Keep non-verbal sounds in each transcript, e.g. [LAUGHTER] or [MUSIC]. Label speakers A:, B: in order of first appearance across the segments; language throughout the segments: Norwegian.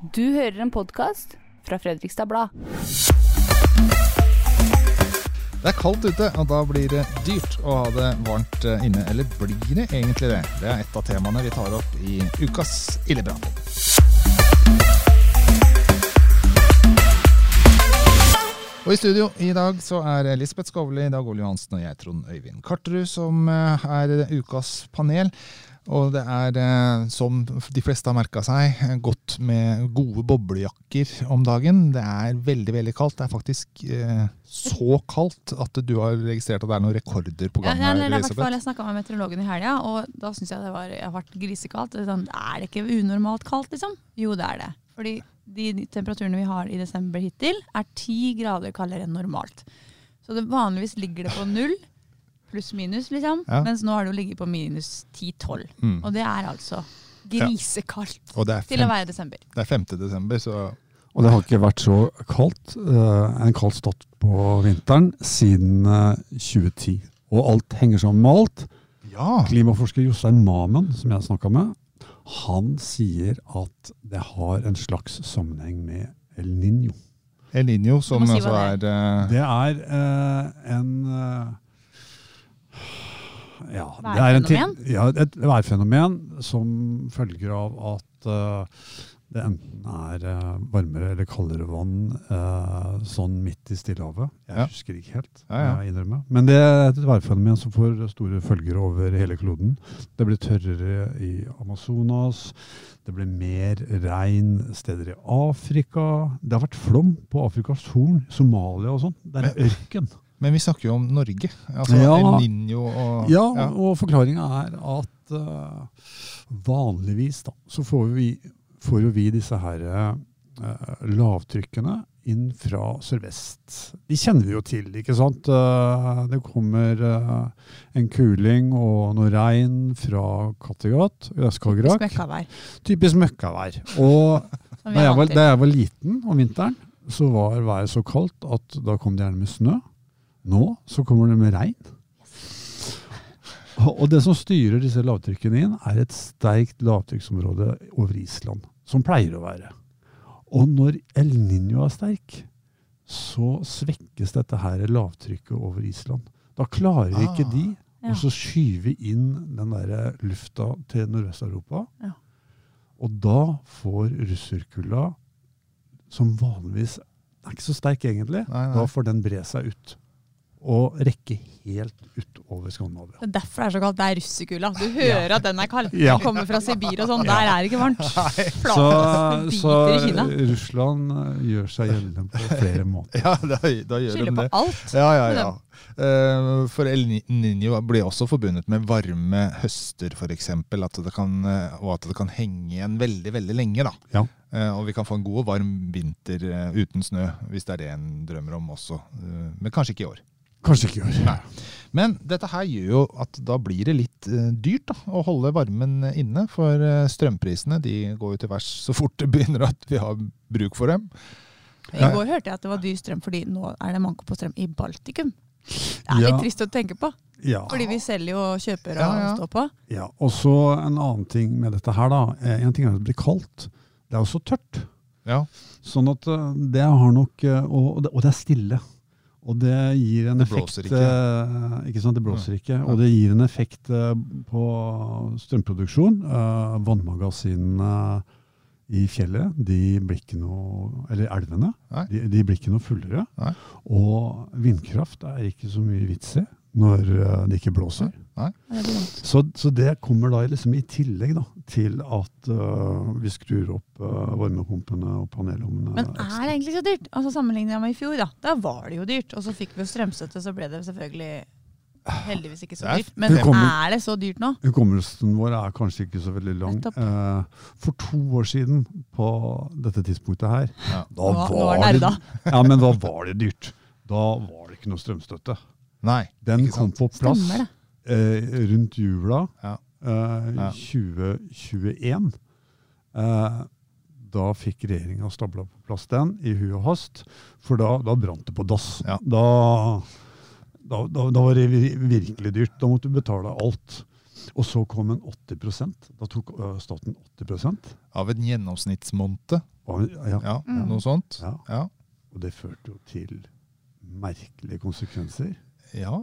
A: Du hører en podkast fra Fredrikstad Blad.
B: Det er kaldt ute, og da blir det dyrt å ha det varmt eh, inne. Eller blir det egentlig det? Det er et av temaene vi tar opp i ukas Ildebrann. Og I studio i dag så er Lisbeth Skovli, Dag Ole Johansen og jeg, Trond Øyvind Karterud, som eh, er ukas panel. Og det er, eh, som de fleste har merka seg, godt med gode boblejakker om dagen. Det er veldig veldig kaldt. Det er faktisk eh, så kaldt at du har registrert at det er noen rekorder på gang.
C: ja, eller her,
B: Elisabeth.
C: Jeg snakka med meteorologen i helga, og da syns jeg det var, jeg ble grisekaldt. Det Er, sånn, er det ikke unormalt kaldt, liksom? Jo, det er det. Fordi de temperaturene vi har i desember hittil, er ti grader kaldere enn normalt. Så det vanligvis ligger det på null, pluss minus, liksom.
B: Ja.
C: Mens nå har det jo ligget på minus 10-12.
B: Mm.
C: Og det er altså grisekaldt
B: ja. er,
C: til å være desember.
B: det er 5. desember, så
D: Og det har ikke vært så kaldt, uh, en kald stått på vinteren, siden uh, 2010. Og alt henger sammen med alt.
B: ja.
D: Klimaforsker Jostein Mamen, som jeg snakka med, han sier at det har en slags sammenheng med El Niño.
B: El Niño, som
C: si
B: altså er uh...
D: Det er eh, en ja, det er en ja, et værfenomen som følger av at uh, det enten er uh, varmere eller kaldere vann uh, sånn midt i Stillehavet. Jeg
B: Ja.
D: husker ikke helt,
B: Ja, ja.
D: jeg innrømmer. Men det er et værfenomen som får store følger over hele kloden. Det blir tørrere i Amazonas. Det blir mer regn steder i Afrika. Det har vært flom på Afrikas Horn, Somalia og sånn. Det er ørken.
B: Men vi snakker jo om Norge. Altså
D: Ja.
B: El Niño og
D: Ja, og forklaringa er at uh, vanligvis da, så får vi, får jo vi disse her uh, lavtrykkene inn fra sørvest. De kjenner vi jo til, ikke sant? Eh, det kommer en kuling og noe regn fra Kattegat, Typisk
C: møkkavær.
D: Typisk møkkavær. Og da jeg, var, da jeg var liten om vinteren, så var været så kaldt at da kom det gjerne med snø. Nå så kommer det med regn. Og det som styrer disse lavtrykkene inn, er et sterkt lavtrykksområde over Island, som pleier å være. Og når El Niño er sterk, så svekkes dette her lavtrykket over Island. Da klarer ikke
B: Ah.
D: de
C: Ja.
D: å så skyve inn den der lufta til Nordvest-Europa.
C: Ja.
D: Og da får russerkulda, som vanligvis er ikke så sterk egentlig,
B: Nei, nei.
D: da får den bre seg ut. Og rekke helt utover Skandinavia.
C: Det er derfor det er så kaldt. Det er russekula. Du hører at den er kald.
D: Ja.
C: Den kommer fra Sibir og sånn. Der er det ikke varmt.
D: Så, så. Russland eh, gjør seg gjeldende på flere måter. [LAUGHS]
B: Ja, da, da gjør de
C: Skylder på alt.
B: Ja, ja, ja. Eh, for El Niño blir også forbundet med varme høster, f.eks. Og at det kan henge igjen veldig, veldig lenge. da.
D: Ja.
B: Eh, og vi kan få en god og varm vinter eh, uten snø, hvis det er det en drømmer om også. Eh, men kanskje ikke i år.
D: Kanskje ikke gjør.
B: Nei. Men dette her gjør jo at da blir det litt eh, dyrt da, å holde varmen inne. For eh, strømprisene de går jo til værs så fort det begynner at vi har bruk for dem.
C: I går hørte jeg at det var dyr strøm fordi nå er det manko på strøm i Baltikum. Det er
D: Ja.
C: litt trist å tenke på,
D: Ja.
C: fordi vi selger jo og kjøper og
B: Ja, ja.
C: står på.
D: ja. Og så en annen ting med dette her, da. Eh, En ting er at det blir kaldt. Det er også tørt.
B: Ja.
D: Sånn at det har nok Og, og det, og det er stille. Og det gir en
B: Det
D: effekt
B: ikke.
D: eh, ikke sant, det blåser ikke. Og det gir en effekt eh, på strømproduksjon. Eh, vannmagasinene i fjellet, de blir ikke noe Eller elvene. De, de blir ikke noe fullere.
B: Nei.
D: Og vindkraft er ikke så mye vits i når eh, det ikke blåser.
C: Nei. det.
D: Så, så det kommer da liksom i tillegg da, til at uh, vi skrur opp uh, varmepumpene og panelovnene.
C: Men er det egentlig så dyrt? Altså Sammenlignet med i fjor, da. Da var det jo dyrt. Og så fikk vi jo strømstøtte, så ble det selvfølgelig heldigvis ikke så dyrt. Men
D: kommer-
C: er det så dyrt nå?
D: Hukommelsen vår er kanskje ikke så veldig lang. Eh, for to år siden, på dette tidspunktet her,
B: Ja.
D: da var,
C: var,
D: det, ja, men da var det dyrt. Da var det ikke noe strømstøtte.
B: Nei.
D: Den
B: Ikke
D: kom
B: sant?
D: på plass
C: Stemmer
D: eh, rundt jula
B: Ja.
D: eh,
B: Ja.
D: 2021. Eh, da fikk regjeringa stabla på plass den i hu og hast, for da, da brant det på dass.
B: Ja.
D: Da, da, da, da var det virkelig dyrt. Da måtte du betale alt. Og så kom en 80% Da tok øh, staten 80%
B: Av en gjennomsnittsmåned.
D: ja,
B: Ja,
C: Mm.
B: noe sånt.
D: ja.
B: Ja.
D: Og det førte jo til merkelige konsekvenser.
B: Ja.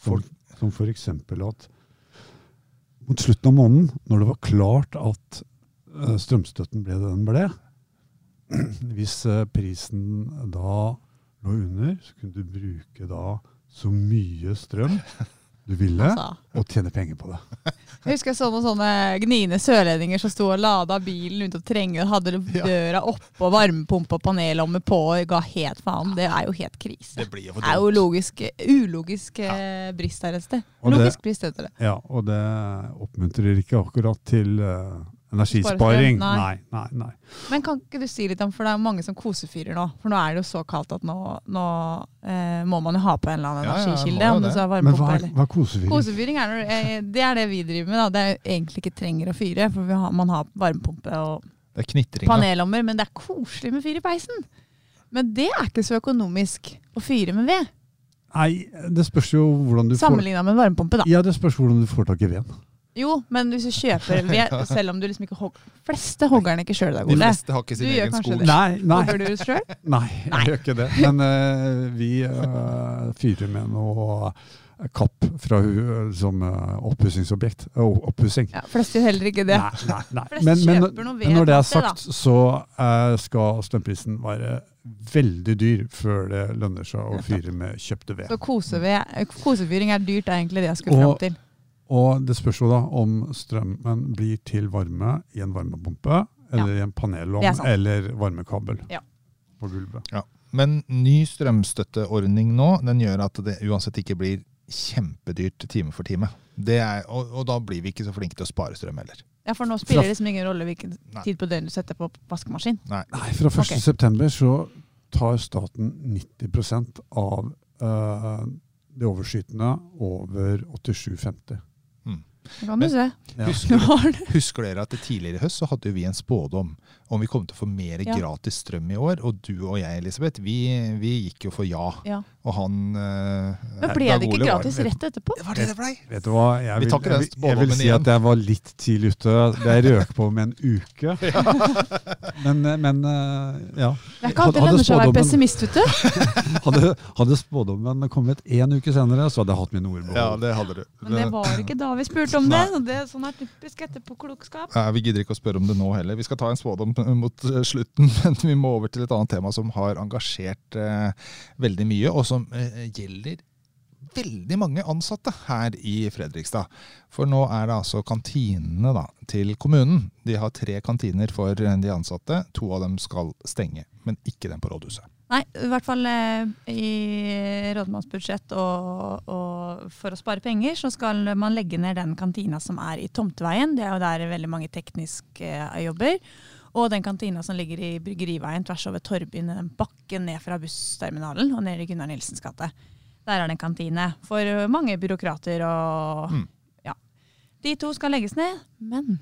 D: Som,
B: Folk-
D: som f.eks. at mot slutten av måneden, når det var klart at øh, strømstøtten ble det den ble [CLEARS THROAT] Hvis øh, prisen da lå under, så kunne du bruke da så mye strøm du ville,
C: Altså.
D: og tjene penger på det. [LAUGHS]
C: Jeg husker jeg så noen sånne gniende sørlendinger som sto og lada bilen rundt og trenger og hadde døra oppe og varmepumpe og panellomme på og ga helt faen. Det er jo helt krise.
B: Det blir jo
C: Det er jo logisk, ulogisk ja. brist her et sted. Logisk brist heter det.
D: Ja, og det oppmuntrer ikke akkurat til øh, energisparing.
C: Nei.
D: Nei, nei, nei.
C: Men kan ikke du si litt om, for det er mange som kosefyrer nå. For nå er det jo så kaldt at nå, nå eh, må man jo ha på en eller annen
B: Ja, ja,
C: energikilde. om
B: det.
C: det så er
D: Men hva er, hva er kosefyring?
C: Kosefyring er, eh, det er det vi driver med. da. Det er jo egentlig ikke trenger å fyre, for vi har, man har varmepumpe og
B: Det er
C: panelommer. Men det er koselig med fyr i peisen. Men det er ikke så økonomisk å fyre med ved.
D: Nei, det spørs jo hvordan du får
C: Sammenligna med en varmepumpe, da.
D: Ja, det spørs hvordan du får tak i ved.
C: Jo, men hvis du kjøper [LAUGHS] ved, selv om du liksom ikke hogg... fleste hogger den ikke sjøl, da,
B: De fleste har ikke sin
C: Du
B: egen
C: sko
B: skog.
D: Nei, nei,
C: Hogger du sjøl? [LAUGHS]
D: nei, jeg gjør ikke det. Men uh, vi uh, fyrer med noe kapp fra som uh, oppussingsobjekt. Uh, oppussing.
C: Ja, fleste gjør heller ikke det.
D: Nei, nei, nei. Men, men,
C: noe
D: men når det er sagt, så uh, skal strømprisen være veldig dyr før det lønner seg å fyre med kjøpte ved.
C: Så kosefyring er dyrt, er egentlig det jeg skulle fram til.
D: Og det spørs jo da om strømmen blir til varme i en varmepumpe, eller i en
C: sant.
D: eller varmekabel
C: Ja.
D: på gulvet. Ja.
B: Men ny strømstøtteordning nå, den gjør at det uansett ikke blir kjempedyrt time for time. Det er, og, og da blir vi ikke så flinke til å spare strøm heller.
C: Ja, For nå spiller det liksom ingen rolle hvilken
B: Nei.
C: tid på døgnet du setter på vaskemaskin.
B: Nei.
D: Nei, fra 1.
C: Okay.
D: september så tar staten 90% av eh, det overskytende over 87,50.
C: Det kan du
B: Men-
C: se.
D: Ja.
B: Husker, husker dere at tidligere i høst så hadde vi en spådom om vi kom til å få mer
C: Ja.
B: gratis strøm i år. Og du og jeg, Elisabeth, vi, vi gikk jo for ja.
C: Ja.
B: Og han eh,
C: Men ble det ikke
B: gratis var-
C: rett etterpå?
B: Det var det det blei!
D: Vet du hva, jeg
B: Vi
D: vil, jeg, jeg, jeg vil si
B: igjen.
D: at jeg var litt tidlig ute. Jeg røk på med en uke. [LAUGHS] Men, eh, men eh, ja.
C: Det er ikke alltid lønner seg å være pessimist, vet du. [LAUGHS]
D: Hadde, hadde spådommen kommet én uke senere, så hadde jeg hatt mine ord på
B: Ja, det hadde du.
C: Men det var ikke da vi spurte om det. det sånn er typisk etterpåklokskap.
B: Ja, vi gidder ikke å spørre om det nå heller. Vi skal ta en spådom mot eh, slutten, [LAUGHS] men vi må over til et annet tema som har engasjert eh, veldig mye, og som eh, gjelder veldig mange ansatte her i Fredrikstad. For nå er det altså kantinene da, til kommunen. De har tre kantiner for eh, de ansatte. To av dem skal stenge, men ikke den på rådhuset.
C: Nei, i hvert fall eh, i rådmannsbudsjett og, og for å spare penger, så skal man legge ned den kantina som er i Tomteveien. Det er jo der veldig mange teknisk eh, jobber. Og den kantina som ligger i Bryggeriveien tvers over Torbyen, den bakken ned fra bussterminalen og ned i Gunnar Nilsens gate. Der er det en kantine for eh, mange byråkrater og
B: Mm.
C: ja. De to skal legges ned, men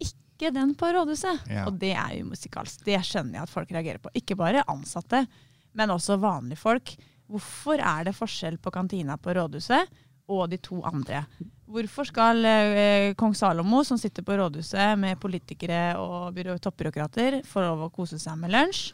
C: ikke den på rådhuset.
B: Ja.
C: Og det er jo musikalsk. Det skjønner jeg at folk reagerer på. Ikke bare ansatte, men også vanlige folk. Hvorfor er det forskjell på kantina på rådhuset og de to andre? Hvorfor skal eh, kong Salomo, som sitter på rådhuset med politikere og toppbyråkrater, få lov å kose seg med lunsj,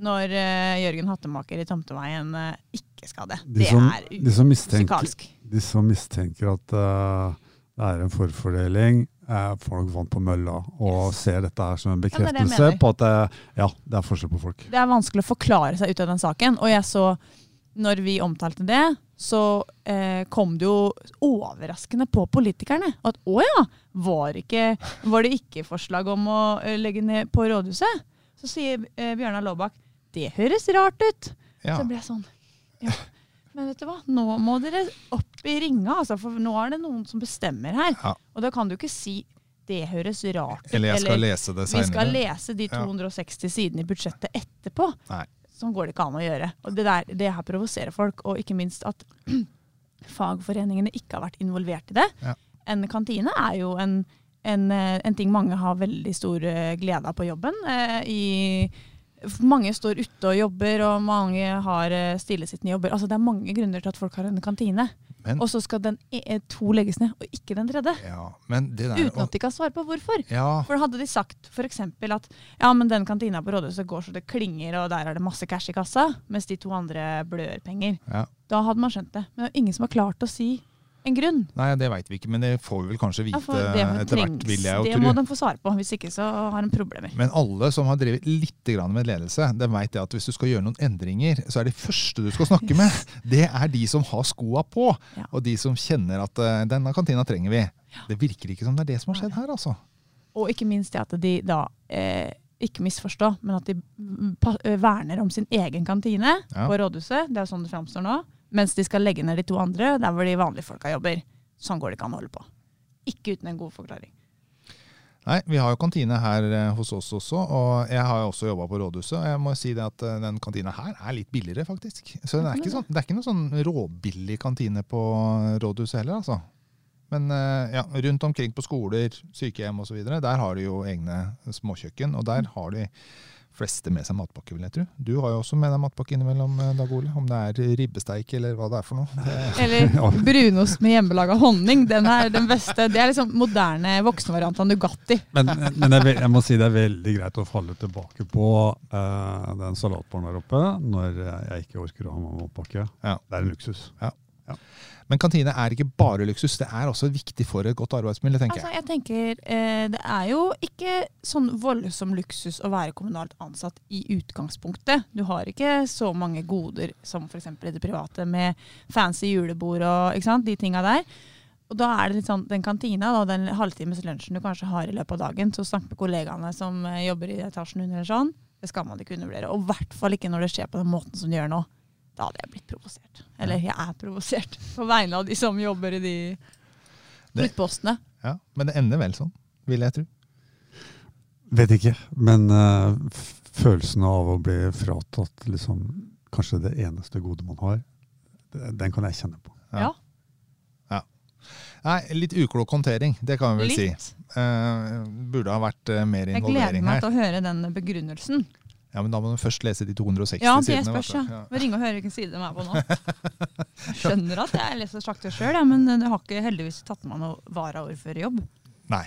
C: når eh, Jørgen Hattemaker i Tomteveien eh, ikke skal det?
D: De
C: det
D: som,
C: er
D: de
C: musikalsk.
D: de som mistenker at uh, det er en forfordeling, er folk vann på mølla og ser dette her som en
C: det er det
D: bekreftelse
C: ja,
D: på at det, ja, det er forskjell på folk.
C: det er vanskelig å forklare seg ut av den saken. Og jeg så, når vi omtalte det, så eh, kom det jo overraskende på politikerne. At å ja, var, ikke, var det ikke forslag om å eh, legge ned på rådhuset? Så sier eh, Bjørnar Laabak det høres rart ut.
B: Ja.
C: Så ble jeg sånn ja. Men vet du hva, nå må dere opp i ringa, altså, for nå er det noen som bestemmer her.
B: Ja.
C: Og da kan du ikke si det høres rart ut.
B: Eller jeg skal lese det senere.
C: Vi skal lese de
B: Ja.
C: 260 sidene i budsjettet etterpå.
B: Nei.
C: Sånn går det ikke an å gjøre. Og det, der, det her provoserer folk. Og ikke minst at [CLEARS THROAT] fagforeningene ikke har vært involvert i det.
B: Ja.
C: En kantine er jo en, en, eh, en ting mange har veldig stor eh, glede av på jobben. Eh, I, mange står ute og jobber, og mange har stillesittende jobber. Altså, det er mange grunner til at folk har en kantine.
B: Men,
C: og så skal den e e- to legges ned, og ikke den tredje.
B: ja, men det der
C: Uten at de kan svare på hvorfor.
B: ja,
C: For hadde de sagt f.eks. at ja, men den kantina på rådhuset går så det klinger, og der er det masse cash i kassa, mens de to andre blør penger,
B: ja.
C: da hadde man skjønt det. Men det er ingen som har klart å si en grunn.
B: Nei, det veit vi ikke, men det får vi vel kanskje vite
C: Ja, det,
B: etter hvert, vil jeg jo
C: det må de få svar på, hvis ikke så har de problemer.
B: Men alle som har drevet litt med ledelse, de vet at hvis du skal gjøre noen endringer, så er de første du skal snakke med, [LAUGHS] det er de som har skoa på.
C: Ja.
B: Og de som kjenner at eh, denne kantina trenger vi. Det virker ikke som det er det som har skjedd her, altså.
C: Og ikke minst det at de da eh, ikke misforstå, men at de mm, eh, verner om sin egen kantine
B: Ja.
C: på rådhuset. Det er sånn det framstår nå. Mens de skal legge ned de to andre der hvor de vanlige folka jobber. Sånn går det ikke an å holde på. Ikke uten en god forklaring.
B: Nei, vi har jo kantine her eh, hos oss også, og jeg har jo også jobba på rådhuset. Og jeg må si det at eh, den kantina her er litt billigere, faktisk. Så det er ikke, sånn, ikke noe sånn råbillig kantine på rådhuset heller, altså. Men eh, ja, rundt omkring på skoler, sykehjem osv., der har de jo egne småkjøkken. Og der har de fleste med seg matpakke, vil jeg tro. Du har jo også med deg matpakke innimellom, eh, Dag Ole. Om det er ribbesteik eller hva det er for noe. [LAUGHS]
C: Eller [LAUGHS] brunost med hjemmelaga honning. Den er den beste. Det er liksom moderne voksenvariant av Nugatti.
D: Men, men jeg, jeg må si det er veldig greit å falle tilbake på uh, den salatbaren der oppe når jeg ikke orker å ha med matpakke.
B: Ja.
D: Det er en luksus.
B: Men kantine er ikke bare luksus, det er også viktig for et godt arbeidsmiljø, tenker
C: Altså,
B: jeg.
C: jeg tenker, eh, Det er jo ikke sånn voldsom luksus å være kommunalt ansatt i utgangspunktet. Du har ikke så mange goder som f.eks. i det private, med fancy julebord og sant, de tinga der. Og da er det litt sånn, Den kantina, og den halvtimes lunsjen du kanskje har i løpet av dagen, så snakk med kollegaene som eh, jobber i etasjen under, sånn, det skal man ikke undervurdere. Og i hvert fall ikke når det skjer på den måten som det gjør nå. Da hadde jeg blitt provosert. Eller jeg er provosert [LAUGHS] på vegne av de som jobber i de utpostene.
B: Ja, men det ender vel sånn, vil jeg tro.
D: Vet ikke, men uh, følelsen av å bli fratatt liksom, kanskje det eneste gode man har, den kan jeg kjenne på.
B: Ja.
C: Ja.
B: Nei, litt uklok håndtering, det kan vi vel si.
C: Litt.
B: Eh, burde ha vært uh, mer
C: Jeg gleder meg
B: her.
C: til å høre den begrunnelsen.
B: Ja, men Da må du først lese de 260
C: Ja,
B: sidene.
C: spørs, ja.
B: Ja.
C: Ringe og høre hvilken side de er på nå. Jeg [LAUGHS] skjønner at jeg leser sakte sjøl, ja, men det har ikke heldigvis tatt meg noe varaordførerjobb.
B: Nei.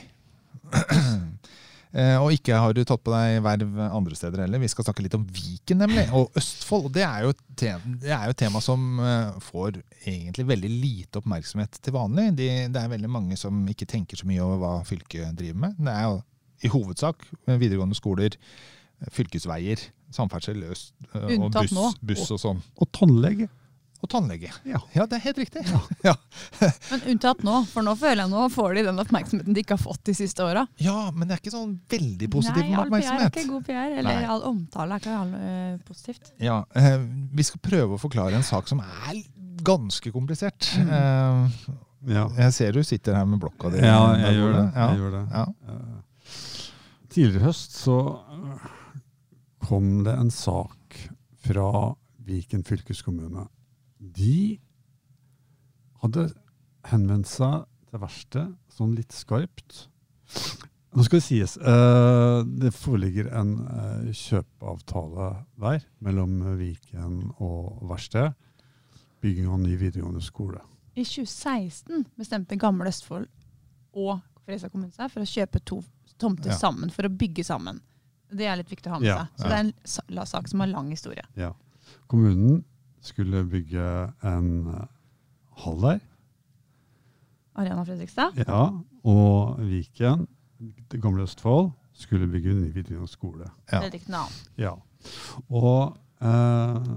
B: [CLEARS THROAT] Eh, og ikke har du tatt på deg verv andre steder heller. Vi skal snakke litt om Viken, nemlig. Og Østfold. Og det er jo et tema, det er jo et tema som eh, får egentlig veldig lite oppmerksomhet til vanlig. De, det er veldig mange som ikke tenker så mye over hva fylket driver med. Det er jo i hovedsak videregående skoler, fylkesveier, samferdsel øst, eh, og buss, buss og sånn.
D: Og tannlege.
B: Og tannlege.
D: Ja.
B: Ja, det er helt riktig. [LAUGHS]
C: Men unntatt nå, for nå føler jeg nå får de den oppmerksomheten de ikke har fått de siste åra.
B: Ja, men det er ikke sånn veldig positivt
C: Nei,
B: med
C: all PR er
B: oppmerksomhet.
C: ikke god PR. Eller
B: Nei.
C: all omtale er ikke all, uh, positivt.
B: Ja, uh, Vi skal prøve å forklare en sak som er ganske komplisert.
C: Mm.
B: Uh,
D: Ja,
B: jeg ser du sitter her med blokka di.
D: ja
B: jeg,
D: jeg, gjør det.
B: Ja.
D: jeg gjør det.
B: Ja.
D: Tidligere i høst så kom det en sak fra Viken fylkeskommune. De hadde henvendt seg til verkstedet sånn litt skarpt. Nå skal det sies, eh, det foreligger en eh, kjøpeavtale der mellom Viken og verkstedet. Bygging av ny videregående skole.
C: I 2016 bestemte Gamle Østfold og Fredrikstad kommune seg for å kjøpe to tomter
B: Ja.
C: sammen, for å bygge sammen. Det er litt viktig å ha med
D: Ja,
C: seg. Så
B: ja.
C: det er en sak som har lang historie.
D: Ja. Kommunen skulle bygge en eh, hall der.
C: Arena Fredrikstad.
D: Ja, og Viken, det gamle Østfold, skulle bygge en ny videregående skole.
B: Ja.
C: Fredrik Navn.
D: Ja. Og eh,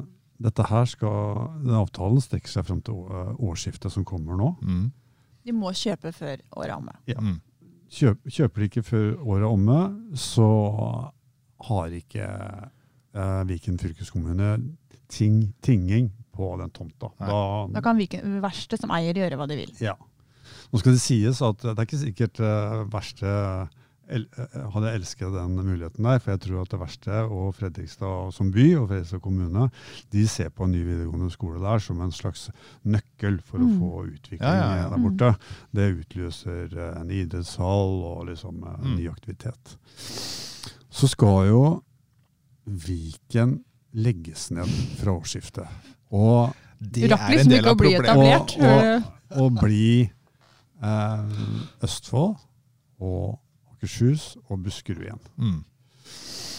D: dette her skal, den avtalen strekker seg frem til årsskiftet som kommer nå.
B: Mm.
C: De må kjøpe før året er omme.
D: Ja.
B: Mm.
D: Kjøp, kjøper de ikke før året er omme, så har ikke eh, Viken fylkeskommune ting, tinging på den tomta.
B: Da,
C: Da kan Viken, verste som eier gjøre hva de vil.
D: Ja. Nå skal det sies at det er ikke sikkert eh, verste el eh, hadde elsket den muligheten der, for jeg tror at det verste og Fredrikstad som by og Fredrikstad kommune de ser på en ny videregående skole der som en slags nøkkel for å
C: Mm.
D: få utvikling
B: Ja, ja, ja.
D: der borte. Det utløser eh, en idrettshall og liksom en
B: Mm.
D: ny aktivitet. Så skal jo Viken legges ned fra årsskiftet. Og
B: Det
C: rakk
B: er en
C: liksom
B: del
C: ikke
B: av
C: å bli
B: problemet.
C: etablert.
D: Og-
C: og, du?
D: Bli eh, Østfold og Akershus og Buskerud igjen.
B: Mm.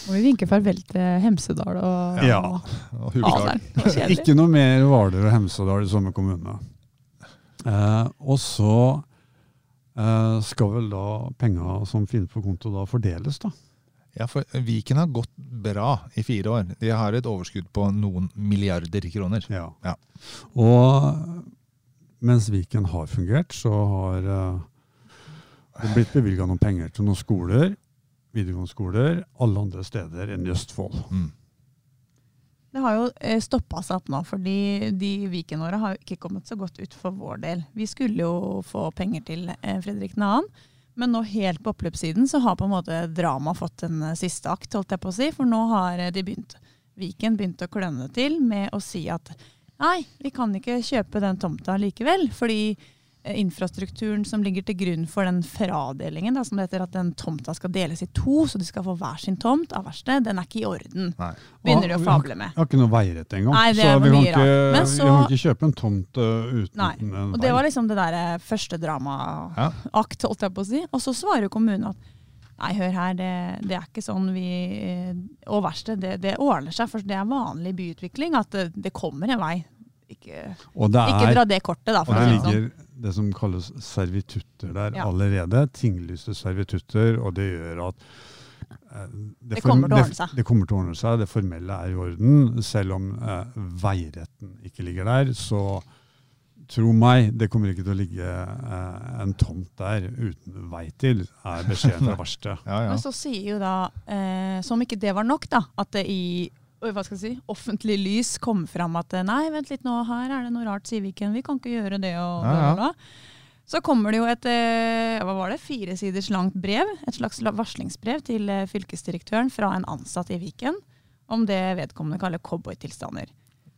C: Og vi vinker farvel til Hemsedal og
D: Ja.
B: Og
C: og.
D: Ikke noe mer Hvaler og Hemsedal i samme kommune. Eh, og så eh, skal vel da penga som finnes på konto da fordeles, da.
B: Ja, for Viken har gått bra i fire år. De har et overskudd på noen milliarder kroner.
D: Ja.
B: Ja.
D: Og mens Viken har fungert, så har eh, det blitt bevilga noen penger til noen skoler, videregående skoler, alle andre steder enn i Østfold.
B: Mm.
C: Det har jo eh, stoppa seg opp nå, fordi de Viken-åra har ikke kommet så godt ut for vår del. Vi skulle jo få penger til eh, Fredrik 2., men nå helt på oppløpssiden så har på en måte drama fått en eh, siste akt, holdt jeg på å si. For nå har eh, de begynt, Viken begynt å kløne til med å si at nei, vi kan ikke kjøpe den tomta likevel. Fordi infrastrukturen som ligger til grunn for den fradelingen, da, som det heter at den tomta skal deles i to, så de skal få hver sin tomt av verkstedet, den er ikke i orden.
B: Nei.
C: Begynner de å fable med.
D: Vi har ikke noe veirett engang,
C: Nei,
D: så vi kan, ikke.
C: Men
D: vi kan ikke kjøpe en tomt uh, uten
C: Nei,
D: en
C: Og det var liksom det der eh, første dramaakt, holdt jeg på å si. Og så svarer jo kommunen at nei, hør her, det, det er ikke sånn vi eh, Og verksted, det, det ordner seg, for det er vanlig byutvikling at det, det kommer en vei. Ikke, ikke dra det kortet, da, for å si det sånn.
D: Det som kalles servitutter der
C: Ja.
D: allerede. Tinglyste servitutter, og det gjør at eh,
C: Det
D: det,
C: kommer til å ordne seg.
D: Det, det kommer til å ordne seg. Det formelle er i orden. Selv om eh, veiretten ikke ligger der, så tro meg, det kommer ikke til å ligge eh, en tomt der uten vei til, er beskjeden fra [LAUGHS] verste.
B: Ja, ja.
C: Men så sier jo da, eh, som ikke det var nok, da, at det i hva skal jeg si, offentlig lys komme fram at nei, vent litt nå, her er det noe rart, sier Viken, vi kan ikke gjøre det og
B: Ja, ja.
C: Så kommer det jo et eh, hva var det, fire siders langt brev, et slags varslingsbrev til eh, fylkesdirektøren fra en ansatt i Viken, om det vedkommende kaller cowboytilstander.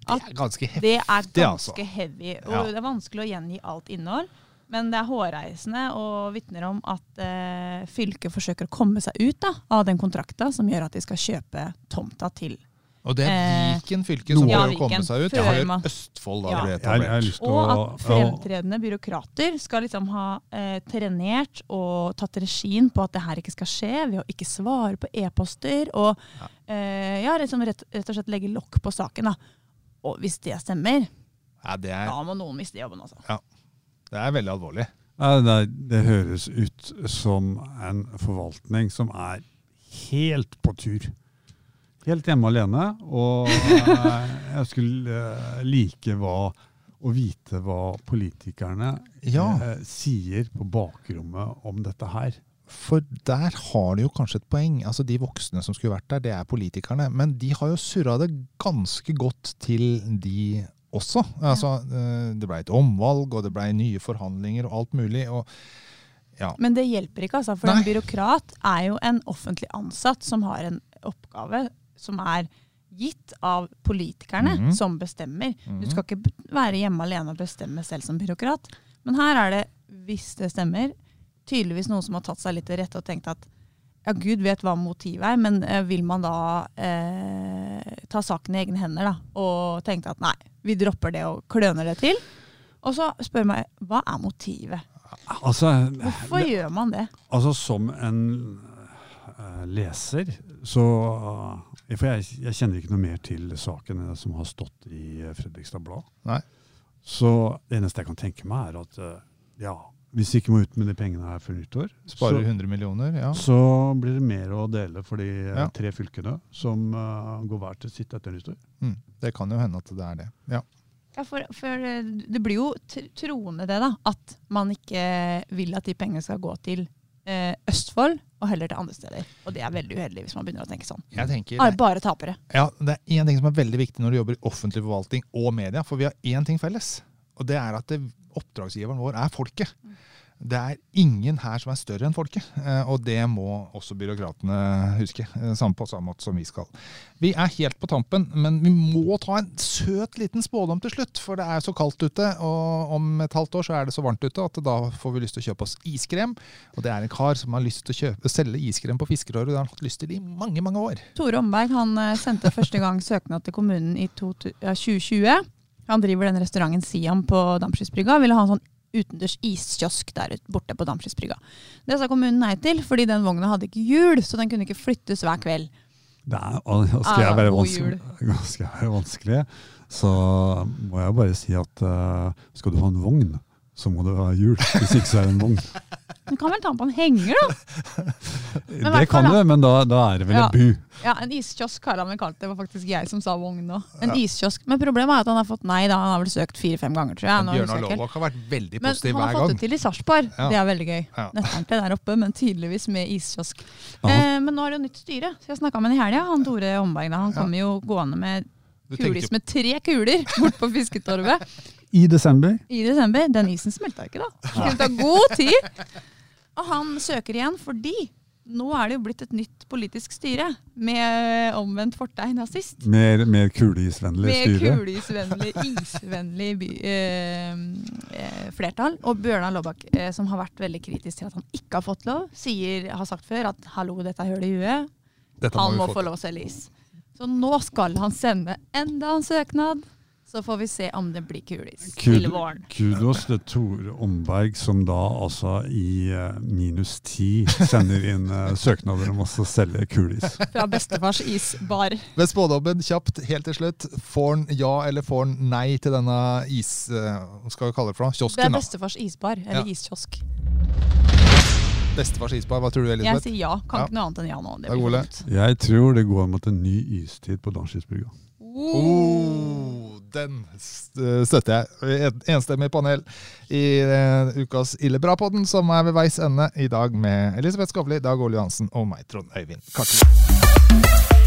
B: Det er ganske heftig.
C: Det er
B: ganske altså.
C: ganske heavy, og
B: Ja.
C: det er vanskelig å gjengi alt innhold. Men det er hårreisende og vitner om at eh, fylket forsøker å komme seg ut da, av den kontrakta som gjør at de skal kjøpe tomta til.
B: Og det er
C: Eh,
B: Viken fylke som
C: ja,
B: prøver å komme seg ut.
C: Før
B: Østfold da
C: Ja.
B: ble etablert.
C: Og at fremtredende byråkrater skal liksom ha eh, trenert og tatt regien på at det her ikke skal skje, ved å ikke svare på e-poster. Og
B: Ja.
C: eh, ja, liksom rett, rett og slett legge lokk på saken. da. Og hvis det stemmer,
B: Ja, det, er,
C: da må noen miste jobben. altså.
B: det er veldig alvorlig.
D: Nei, det, det høres ut som en forvaltning som er helt på tur. Helt hjemme alene. Og eh, jeg skulle eh, like hva å vite hva politikerne
B: Ja.
D: eh, sier på bakrommet om dette her.
B: For der har de jo kanskje et poeng. Altså De voksne som skulle vært der, det er politikerne. Men de har jo surra det ganske godt til de også. Altså, eh, Det blei et omvalg, og det blei nye forhandlinger og alt mulig. og ja.
C: Men det hjelper ikke, altså. For
B: Nei.
C: en byråkrat er jo en offentlig ansatt som har en oppgave som er gitt av politikerne,
B: Mhm.
C: som bestemmer.
B: Mhm.
C: Du skal ikke være hjemme alene og bestemme selv som byråkrat. Men her er det, hvis det stemmer, tydeligvis noen som har tatt seg litt til rette og tenkt at ja, Gud vet hva motivet er, men eh, vil man da eh, ta saken i egne hender da, og tenke at nei, vi dropper det og kløner det til? Og så spør meg, hva er motivet?
D: Altså,
C: Hvorfor gjør man det?
D: Altså som en uh, leser, så eh, For jeg, jeg kjenner ikke noe mer til saken enn det som har stått i eh, Fredrikstad Blad.
B: Nei.
D: Så det eneste jeg kan tenke meg, er at eh, ja, hvis vi ikke må ut med de pengene her før nyttår,
B: Sparer
D: så,
B: 100 millioner, ja.
D: så blir det mer å dele for de eh,
B: Ja.
D: tre fylkene som uh, går hver til sitt etter nyttår.
B: Mm. Det kan jo hende at det er det. Ja.
C: Ja, for, for det blir jo troende det, da. At man ikke vil at de pengene skal gå til Østfold, og heller til andre steder. Og det er veldig uheldig hvis man begynner å tenke sånn.
B: Tenker,
C: bare tapere.
B: ja, Det er én ting som er veldig viktig når du jobber i offentlig forvaltning og media, for vi har én ting felles. Og det er at det, oppdragsgiveren vår er folket. Det er ingen her som er større enn folket, eh, og det må også byråkratene huske. eh, Samme på samme måte som vi skal. Vi er helt på tampen, men vi må ta en søt liten spådom til slutt. For det er så kaldt ute, og om et halvt år så er det så varmt ute at da får vi lyst til å kjøpe oss iskrem. Og det er en kar som har lyst til å kjøpe, selge iskrem på fiskerøret, det har han hatt lyst til i mange, mange år.
C: Tore Omberg han eh, sendte første gang søknad til kommunen i 2020. Han driver den restauranten Siam på Dampskipsbrygga. Ville ha en sånn utendørs iskiosk der borte på Damskipsbrygga. Det sa kommunen nei til, fordi den vogna hadde ikke hjul, så den kunne ikke flyttes hver kveld.
D: Det er, og skal, jeg
C: Ah,
D: være vanskelig, [LAUGHS] skal jeg være vanskelig, så må jeg bare si at uh, skal du ha en vogn, så må det være hjul. Hvis ikke så er det en vogn.
C: Du kan vel ta den på en henger, da? [LAUGHS]
D: Det kan du, men da, da er det vel
C: Ja.
D: en bu.
C: Ja, En iskiosk har han vel kalt det. Det var faktisk jeg som sa vogn nå. En iskiosk. Men problemet er at han har fått nei. da. Han har vel søkt fire-fem ganger, tror jeg.
B: Bjørnar
C: ikke.
B: Lovak har vært veldig
C: Men han har fått det til i Sarpsborg.
B: Ja.
C: Det er veldig gøy.
B: Ja.
C: Nettordentlig der oppe, men tydeligvis med iskiosk. Eh, men nå er det jo nytt styre, så jeg snakka med han i helga. Han Tore Omberg da, han kommer jo gående med kulis med tre kuler bort på Fisketorvet [LAUGHS]
D: I desember.
C: i desember. Den isen smelta ikke, da. Det ta god tid. Og han søker igjen fordi nå er det jo blitt et nytt politisk styre med omvendt fortegn av sist.
D: Mer, mer kuleisvennlig
C: Med
D: Mer
C: kuleisvennlig, isvennlig by, eh, eh, flertall. Og Bjørnar Laabak, eh, som har vært veldig kritisk til at han ikke har fått lov, sier, har sagt før at 'hallo, dette er høl i huet'.
B: Dette
C: Han
B: må,
C: må
B: få
C: lov å selge is. Så nå skal han sende enda en søknad. Så får vi se om det blir kulis
D: Kud-
C: til våren.
D: Kudos til Tore Omberg, som da altså i eh, minus ti sender inn eh, søknader om å selge kulis. [LAUGHS]
C: Fra bestefars isbar.
B: Ved spådommen kjapt, helt til slutt. Får han ja eller får han nei til denne is... eh, Hva skal vi kalle det for noe?
C: Det er bestefars isbar, eller
B: Ja.
C: iskiosk.
B: Bestefars isbar. Hva tror du, Elisabeth?
C: Jeg sier ja. Kan
B: Ja.
C: ikke noe annet enn ja nå. Det blir.
D: Jeg tror det går mot en ny istid på Dansskipsbrygga.
B: Oh, den støtter jeg. Enstemmig panel i eh, ukas Ille bra-podden, som er ved veis ende i dag med Elisabeth Skovli, Dag Ole Johansen og meg, Trond Øyvind Kartli.